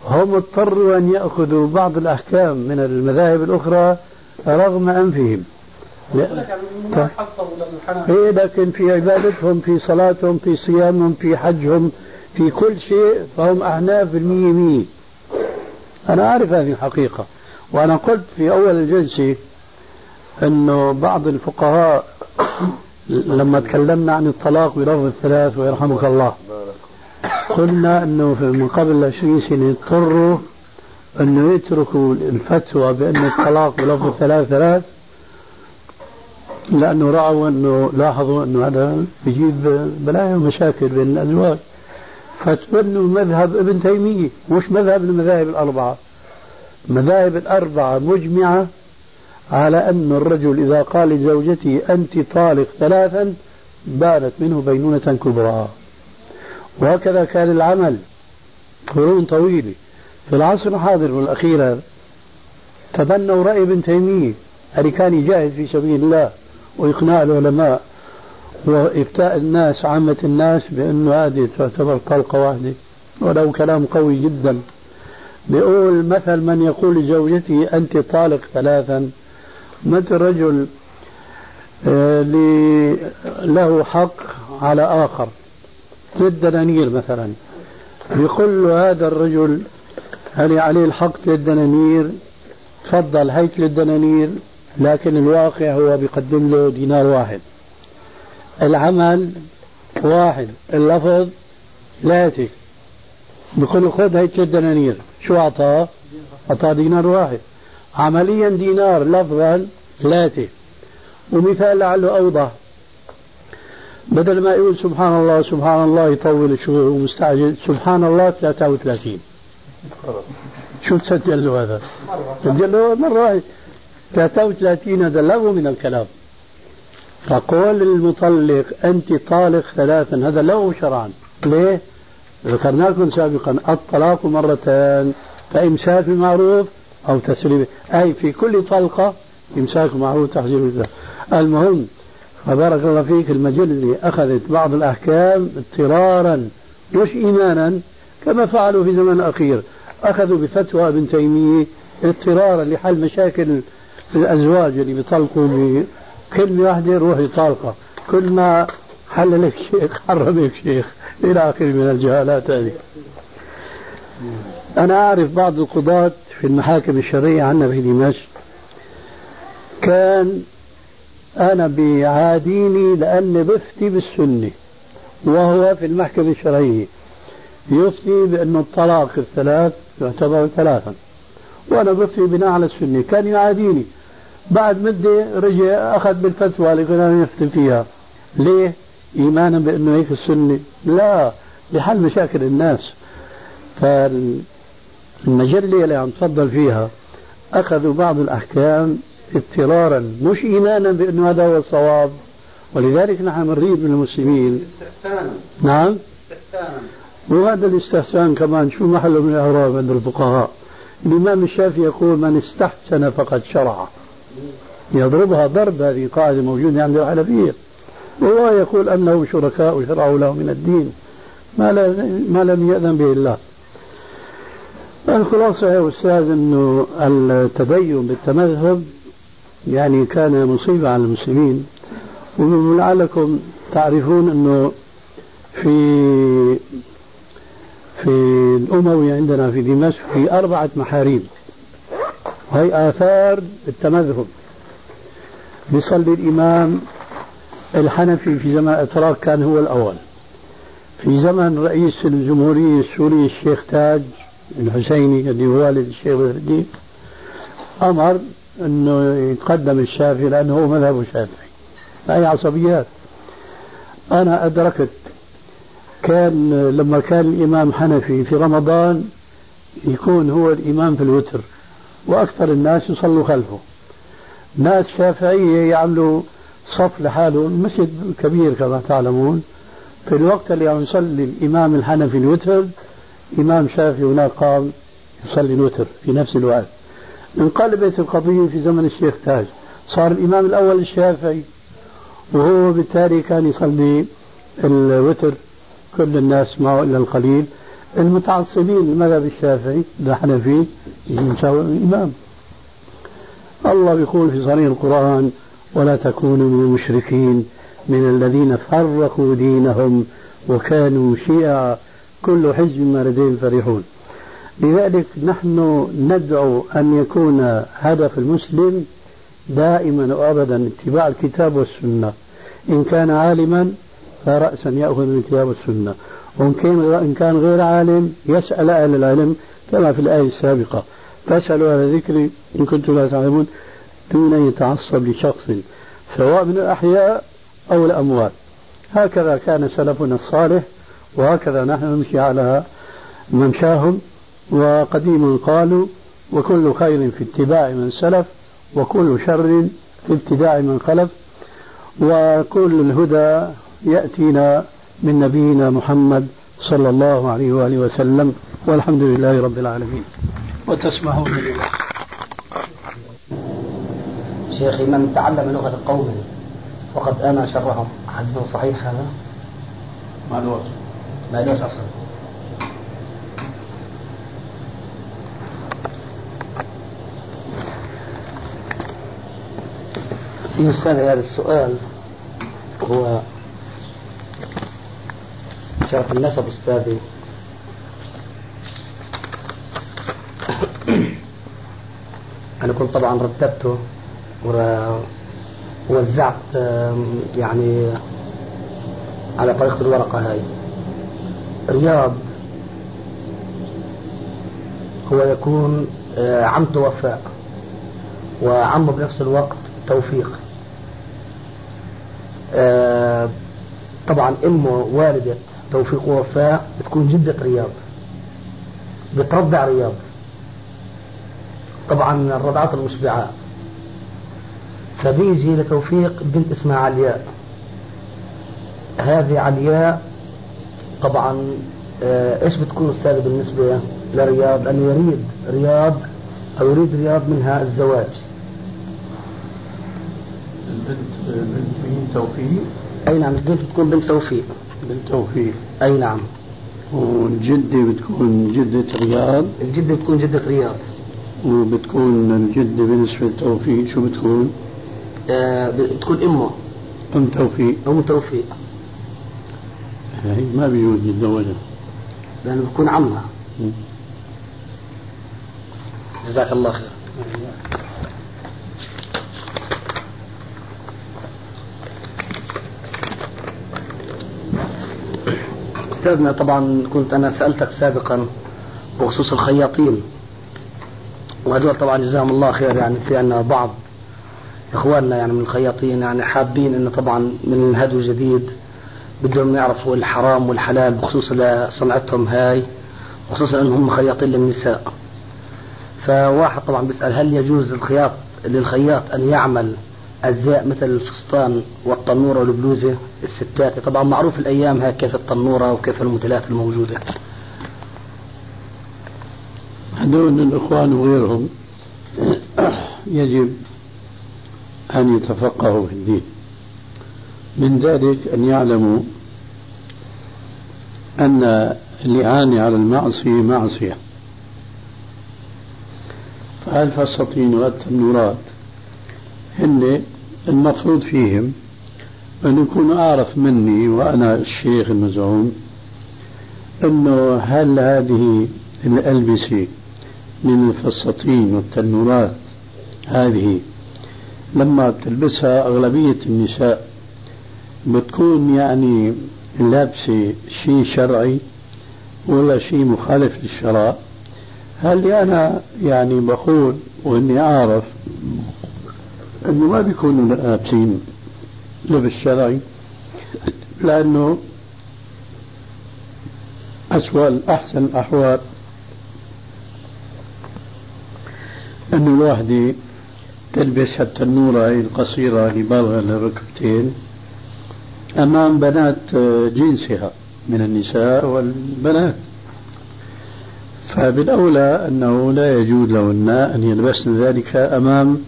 هم اضطروا أن يأخذوا بعض الأحكام من المذاهب الأخرى رغم أنفهم. إيه لكن في عبادتهم في صلاتهم في صيامهم في حجهم في كل شيء فهم أحناف بالمية مية. أنا أعرف هذه الحقيقة. وأنا قلت في أول الجلسة أنه بعض الفقهاء لما تكلمنا عن الطلاق بلفظ الثلاث ويرحمك الله. قلنا إنه من قبل 20 سنة اضطروا إنه يتركوا الفتوى بأن الطلاق بلفظ الثلاث ثلاث لأنه رأوا انه لاحظوا إنه هذا بيجيب بلايا ومشاكل بين الأزواج. فتبنوا مذهب ابن تيمية مش مذهب المذاهب الأربعة. المذاهب الأربعة مجمعة على أن الرجل إذا قال لزوجته أنت طالق ثلاثا بانت منه بينونة كبرى. وهكذا كان العمل. قرون طويلة. في العصر الحاضر والأخير تبنوا رأي ابن تيمية. اللي كان يجاهد في سبيل الله وإقناع العلماء. وإفتاء الناس عامة الناس بأنه هذه تعتبر طلقة واحدة. ولو كلام قوي جدا. بيقول مثل من يقول لزوجته أنت طالق ثلاثا مثل رجل آه، له حق على آخر؟ ثلاث دنانير مثلا. يقول له هذا الرجل هل عليه الحق ثلاث دنانير تفضل هي ثلاث دنانير لكن الواقع هو بيقدم له دينار واحد. العمل واحد اللفظ ثلاثة. بيقول له خذ هي ثلاث دنانير شو أعطاه؟ أعطاه دينار واحد. عمليا دينار لفظا ثلاثة. ومثال لعله أوضح. بدل ما يقول سبحان الله سبحان الله يطول الشهور ومستعجل سبحان الله 33 شو تسجل له هذا؟ سجل له مرة واحدة. 33 هذا لغو من الكلام. فقول المطلق أنت طالق ثلاثا هذا لغو شرعا. ليه؟ ذكرنا لكم سابقا الطلاق مرتان فإمساك بمعروف أو تسليم. أي في كل طلقة إمساك معروف تحذير المهم فبارك الله فيك المجلة أخذت بعض الأحكام اضطرارا مش إيمانا كما فعلوا في زمن الأخير. أخذوا بفتوى ابن تيمية اضطرارا لحل مشاكل الأزواج اللي بيطلقوا بكلمة واحدة روحي طالقة كل ما حل لك شيخ حرم لك شيخ. إلى آخره من الجهالات هذه. أنا أعرف بعض القضاة في المحاكم الشرعية عندنا في دمشق. كان أنا بيعاديني لأني بفتي بالسنة وهو في المحكمة الشرعية يفتي بأن الطلاق الثلاث يعتبر ثلاثا وأنا بفتي بناء على السنة. كان يعاديني. بعد مدة رجع أخذ بالفتوى اللي كنا نفتي فيها. ليه؟ إيمانا بأنه هيك السنة؟ لا لحل مشاكل الناس. فالمجلة اللي عم تفضل فيها. أخذوا بعض الأحكام اضطرارا مش إيمانا بأنه هذا هو الصواب. ولذلك نحن نريد من المسلمين. استحسانا نعم؟ استحسانا وهذا الاستحسان كمان شو محله من الإعراب عند الفقهاء؟ الإمام الشافعي يقول من استحسن فقد شرع. يضربها ضرب هذه قاعدة موجودة عند الحنفية. والله يقول أنه شركاء شرعوا له من الدين. ما, ما لم يأذن به الله. الخلاصة يا أستاذ أنه التدين بالتمذهب يعني كان مصيبة على المسلمين ولعلكم تعرفون أنه في في الأموي عندنا في دمشق في أربعة محاريب وهي آثار التمذهب. بيصلي الإمام الحنفي في زمن الأتراك كان هو الأول. في زمن رئيس الجمهورية السوري الشيخ تاج الحسيني اللي هو والد الشيخ الدين أمر أنه يتقدم الشافعي لأنه هو مذهب الشافعي هاي عصبيات. أنا أدركت كان لما كان الإمام حنفي في رمضان يكون هو الإمام في الوتر وأكثر الناس يصلوا خلفه. ناس شافعية يعملوا صف لحاله المسجد كبير كما تعلمون. في الوقت اللي عم يصلي الإمام الحنفي الوتر إمام شافعي هناك قام يصلي الوتر في نفس الوقت. انقلبت القضية في زمن الشيخ تاج. صار الإمام الأول الشافعي وهو بالتالي كان يصلي الوتر كل الناس معه إلا القليل. المتعصبين للمذهب الشافعي الحنفي يساوي الإمام. الله بيقول في صريح القرآن ولا تكونوا من المشركين من الذين فرقوا دينهم وكانوا شيعا. كل حزب ما لديهم فرحون لذلك نحن ندعو أن يكون هدف المسلم دائما وأبدا اتباع الكتاب والسنة. إن كان عالما فرأسا يأخذ من الكتاب والسنة. وإن كان غير عالم يسأل أهل العلم كما في الآية السابقة. فاسألوا أهل الذكر إن كنتم لا تعلمون دون أن يتعصب لشخص سواء من الأحياء أو الأموات. هكذا كان سلفنا الصالح وهكذا نحن نمشي على ممشاهم وقديما قالوا وكل خير في اتباع من سلف وكل شر في ابتداع من خلف وكل الهدى يأتينا من نبينا محمد صلى الله عليه وآله وسلم والحمد لله رب العالمين. وتسمحون لله شيخي من تعلم لغة قوم وقد أنا شرهم. حديث صحيح هذا؟ ما له ما لوش أصلا؟ في أستاذ هذا السؤال هو شرف النسب أستاذي. أنا كنت طبعا رتبته ووزعت يعني على طريقة الورقة هاي. رياض هو يكون آه، عم وفاء وعمه بنفس الوقت توفيق. آه، طبعا امه والدة توفيق ووفاء بتكون جدة رياض بترضع رياض. طبعا الرضعات المشبعات فبيجي لتوفيق بنت اسمها علياء هذه علياء طبعا آه، إيش بتكون أستاذ بالنسبة لرياض؟ لأنه يريد رياض أو يريد رياض منها الزواج. البنت بنت مين؟ توفيق؟ أي نعم البنت بتكون بنت توفيق. بنت توفيق. أي نعم. والجدة بتكون جدة رياض. الجدة بتكون جدة رياض. وبتكون الجدة بالنسبة لتوفيق شو بتكون؟ آه بتكون أمه. أم توفيق. أم توفيق. ما بيجوز يتزوجها لأنه بتكون عمها جزاك الله خير. أستاذنا طبعا كنت أنا سألتك سابقا بخصوص الخياطين. وهذول طبعا جزاهم الله خير يعني في عندنا بعض إخواننا يعني من الخياطين يعني حابين إنه طبعا من الهدو الجديد بدهم يعرفوا الحرام والحلال بخصوص صنعتهم هاي خصوصا إنهم خياطين للنساء. فواحد طبعا بيسأل هل يجوز الخياط للخياط أن يعمل أجزاء مثل الفستان والتنورة والبلوزة الستات؟ طبعا معروف الأيام هاي كيف التنورة وكيف الموديلات الموجودة. هذول الإخوان وغيرهم يجب أن يتفقهوا في الدين. من ذلك أن يعلموا أن الإعانة على المعصية معصية. فالفساتين والتنورات هن المفروض فيهم؟ أن يكونوا أعرف مني وأنا الشيخ المزعوم أنه هل هذه الألبسة من الفساتين والتنورات هذه لما تلبسها أغلبية النساء بتكون يعني لابسة شيء شرعي ولا شيء مخالف للشرع. هل أنا يعني بقول وإني أعرف أنه ما بيكونوا لابسين لبس شرعي؟ لأنه أسوأ أحسن الأحوال أنه الواحدة تلبس حتى النورة القصيرة اللي بالغة للركبتين أمام بنات جنسها من النساء والبنات. فبالأولى أنه لا يجوز لهن أن يلبسن ذلك أمام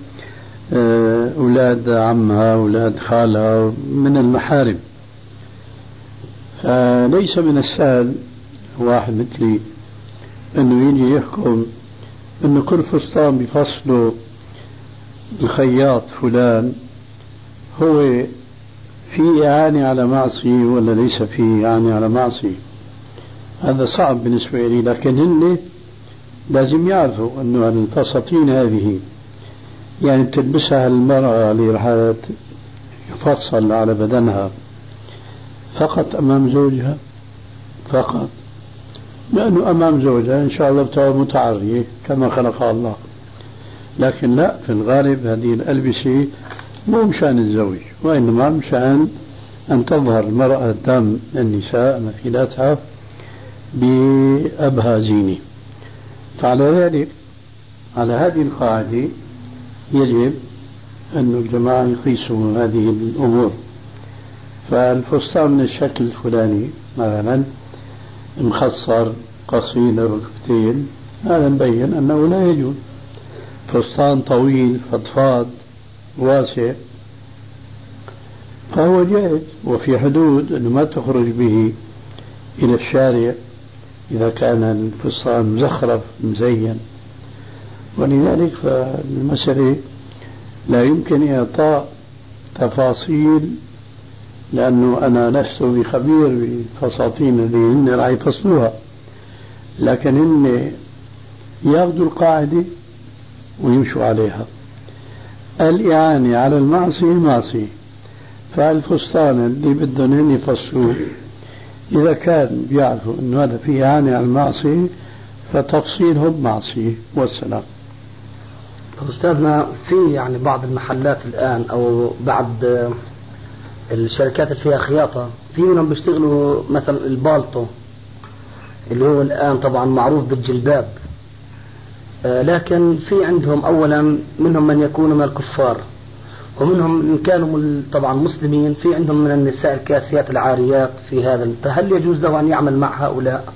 آه، أولاد عمها أولاد خالها من المحارم. فليس من السهل واحد مثلي أنه يجي يحكم أنه كل فستان بفصله الخياط فلان هو في إعانة على معصية ولا ليس في إعانة على معصية؟ هذا صعب بالنسبة لي لكن هن لازم يعرفوا أنه الفساتين هذه يعني بتلبسها المرأة اللي يفصل على بدنها فقط أمام زوجها؟ فقط. لأنه أمام زوجها إن شاء الله بتبقى متعرية كما خلقها الله. لكن لا في الغالب هذه الألبسة مو مشان الزوج وإنما مشان أن تظهر المرأة قدام النساء مثيلاتها بأبهى زينة. فعلى ذلك على هذه القاعدة يجب أن الجماعة يقيسوا هذه الأمور. فالفستان من الشكل الفلاني مثلا مخصر قصير الركبتين هذا مبين أنه لا يجوز. فستان طويل فضفاض واسع. فهو جائز وفي حدود أنه ما تخرج به إلى الشارع إذا كان الفستان مزخرف مزين. ولذلك فالمسألة لا يمكن إعطاء تفاصيل لأنه أنا لست بخبير بالفساتين اللي هن راح يفصلوها لكن هن ياخذوا القاعدة ويمشوا عليها. الإعانة على المعصية معصية. فالفستان اللي بدهم هن يفصلوه إذا كان بيعرفوا أنه هذا فيه إعانة على المعصية فتفصيلهم معصية والسلام. أستاذنا في يعني بعض المحلات الآن أو بعض الشركات اللي فيها خياطة في منهم بيشتغلوا مثلا البالطو اللي هو الآن طبعا معروف بالجلباب. لكن في عندهم أولا منهم من يكون من الكفار ومنهم إن كانوا طبعا مسلمين في عندهم من النساء الكاسيات العاريات في هذا فهل يجوز له أن يعمل مع هؤلاء؟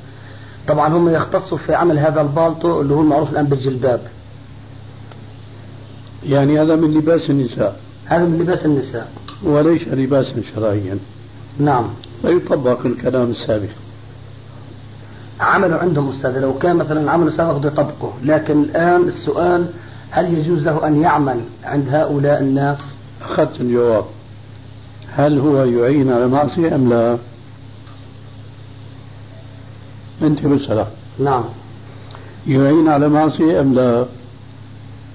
طبعا هم يختصوا في عمل هذا البالطو اللي هو المعروف الآن بالجلباب. يعني هذا من لباس النساء. هذا من لباس النساء. وليس لباسا شرعيا. نعم. فيطبق الكلام السابق. عملوا عندهم أستاذ لو كان مثلا عمل سابق بده يطبقه لكن الآن السؤال هل يجوز له أن يعمل عند هؤلاء الناس؟ أخذت الجواب. هل هو يعين على معصية أم لا؟ أنت مسألة نعم. يعين على معصية أم لا؟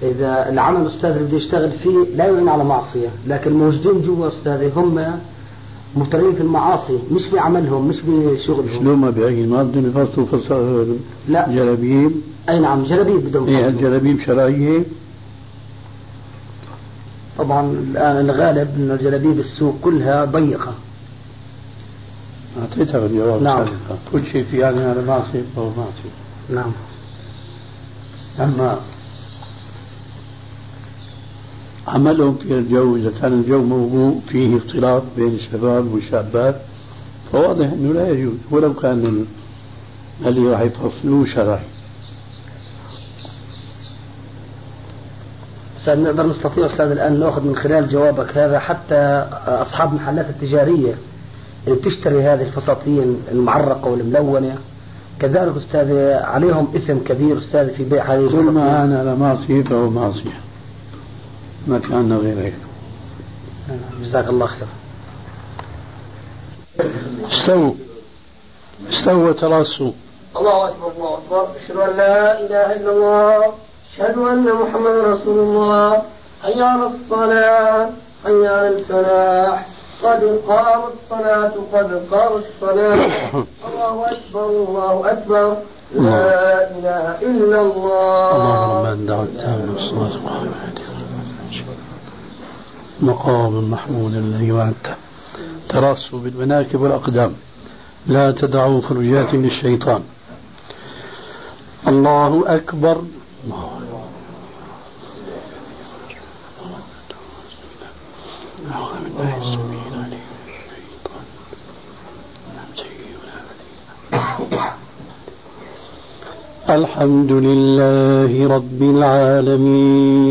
إذا العمل أستاذ اللي بده يشتغل فيه لا يعين على معصية لكن موجودين جوا أستاذ هم مضطرين في المعاصي مش بعملهم مش بشغلهم شلون ما بيعين ما بدهم يفصلوا فصل لا. جلابيب؟ أي نعم جلابيب بدهم إيه الجلابيب شرعية. طبعا الآن الغالب أن جلابيب السوق كلها ضيقة. أعطيتها الجواب نعم. كل شيء في يعني على معصية فهو معصية نعم. أما عملهم في الجو إذا كان الجو موضوع فيه اختلاط بين الشباب والشابات فواضح أنه لا يجوز ولو كان اللي راح يفصلوه شرعي أستاذ نقدر نستطيع أستاذ الآن نأخذ من خلال جوابك هذا حتى أصحاب المحلات التجارية اللي بتشتري هذه الفساتين المعرقة والملونة. كذلك أستاذ عليهم إثم كبير أستاذ في بيع هذه كل ما أنا على معصية فهو معصية ما كان غير هيك. جزاك الله خير. استووا. استووا وتراصوا الله أكبر الله أكبر. أشهد أن لا إله إلا الله. أشهد أن محمدا رسول الله. حي على الصلاة. حي على الفلاح. قد قامت الصلاة قد قامت الصلاة. الله أكبر الله أكبر. لا إله إلا الله. اللهم من دعوت الصلاة مقام محمود الذي وعدته تراصوا بالمناكب والأقدام. لا تدعوا خروجات للشيطان. الله أكبر. الحمد لله رب العالمين.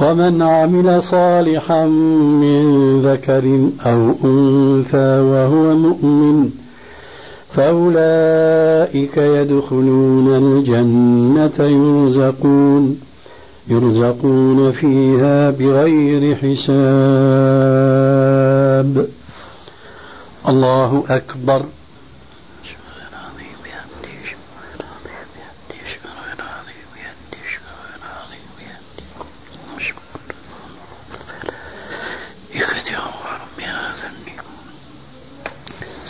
ومن عمل صالحا من ذكر أو أنثى وهو مؤمن فأولئك يدخلون الجنة يرزقون يرزقون فيها بغير حساب. الله أكبر.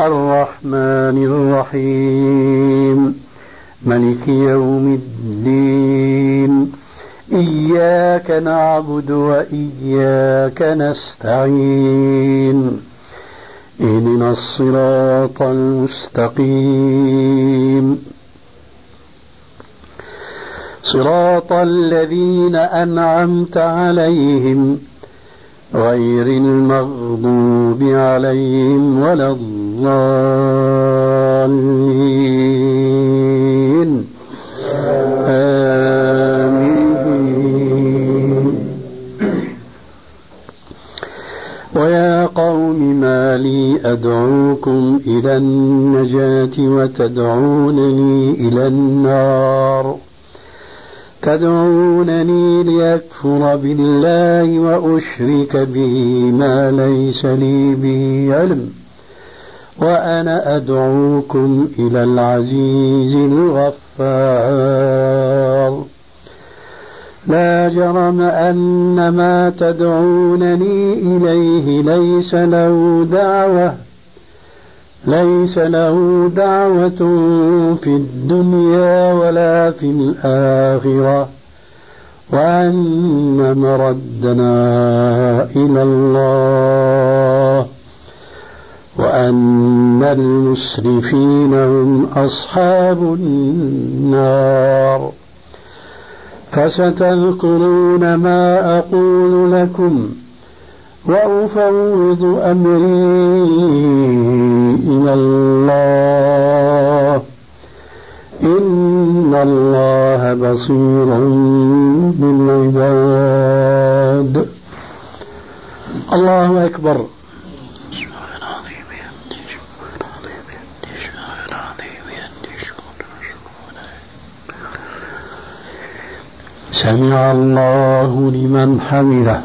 الرحمن الرحيم. ملك يوم الدين. إياك نعبد وإياك نستعين. اهدنا الصراط المستقيم. صراط الذين أنعمت عليهم غير المغضوب عليهم ولا الضالين. آمين. ويا قوم ما لي أدعوكم إلى النجاة وتدعونني إلى النار. تدعونني ليكفر بالله وأشرك به ما ليس لي به علم وأنا أدعوكم إلى العزيز الغفار. لا جرم أن ما تدعونني إليه ليس له دعوة ليس له دعوة في الدنيا ولا في الآخرة. وأن مردنا إلى الله. وأن المسرفين هم أصحاب النار. فستذكرون ما أقول لكم. وأفوض أمري إلى الله. إن الله بصير بالعباد. الله أكبر. سمع الله لمن حمده.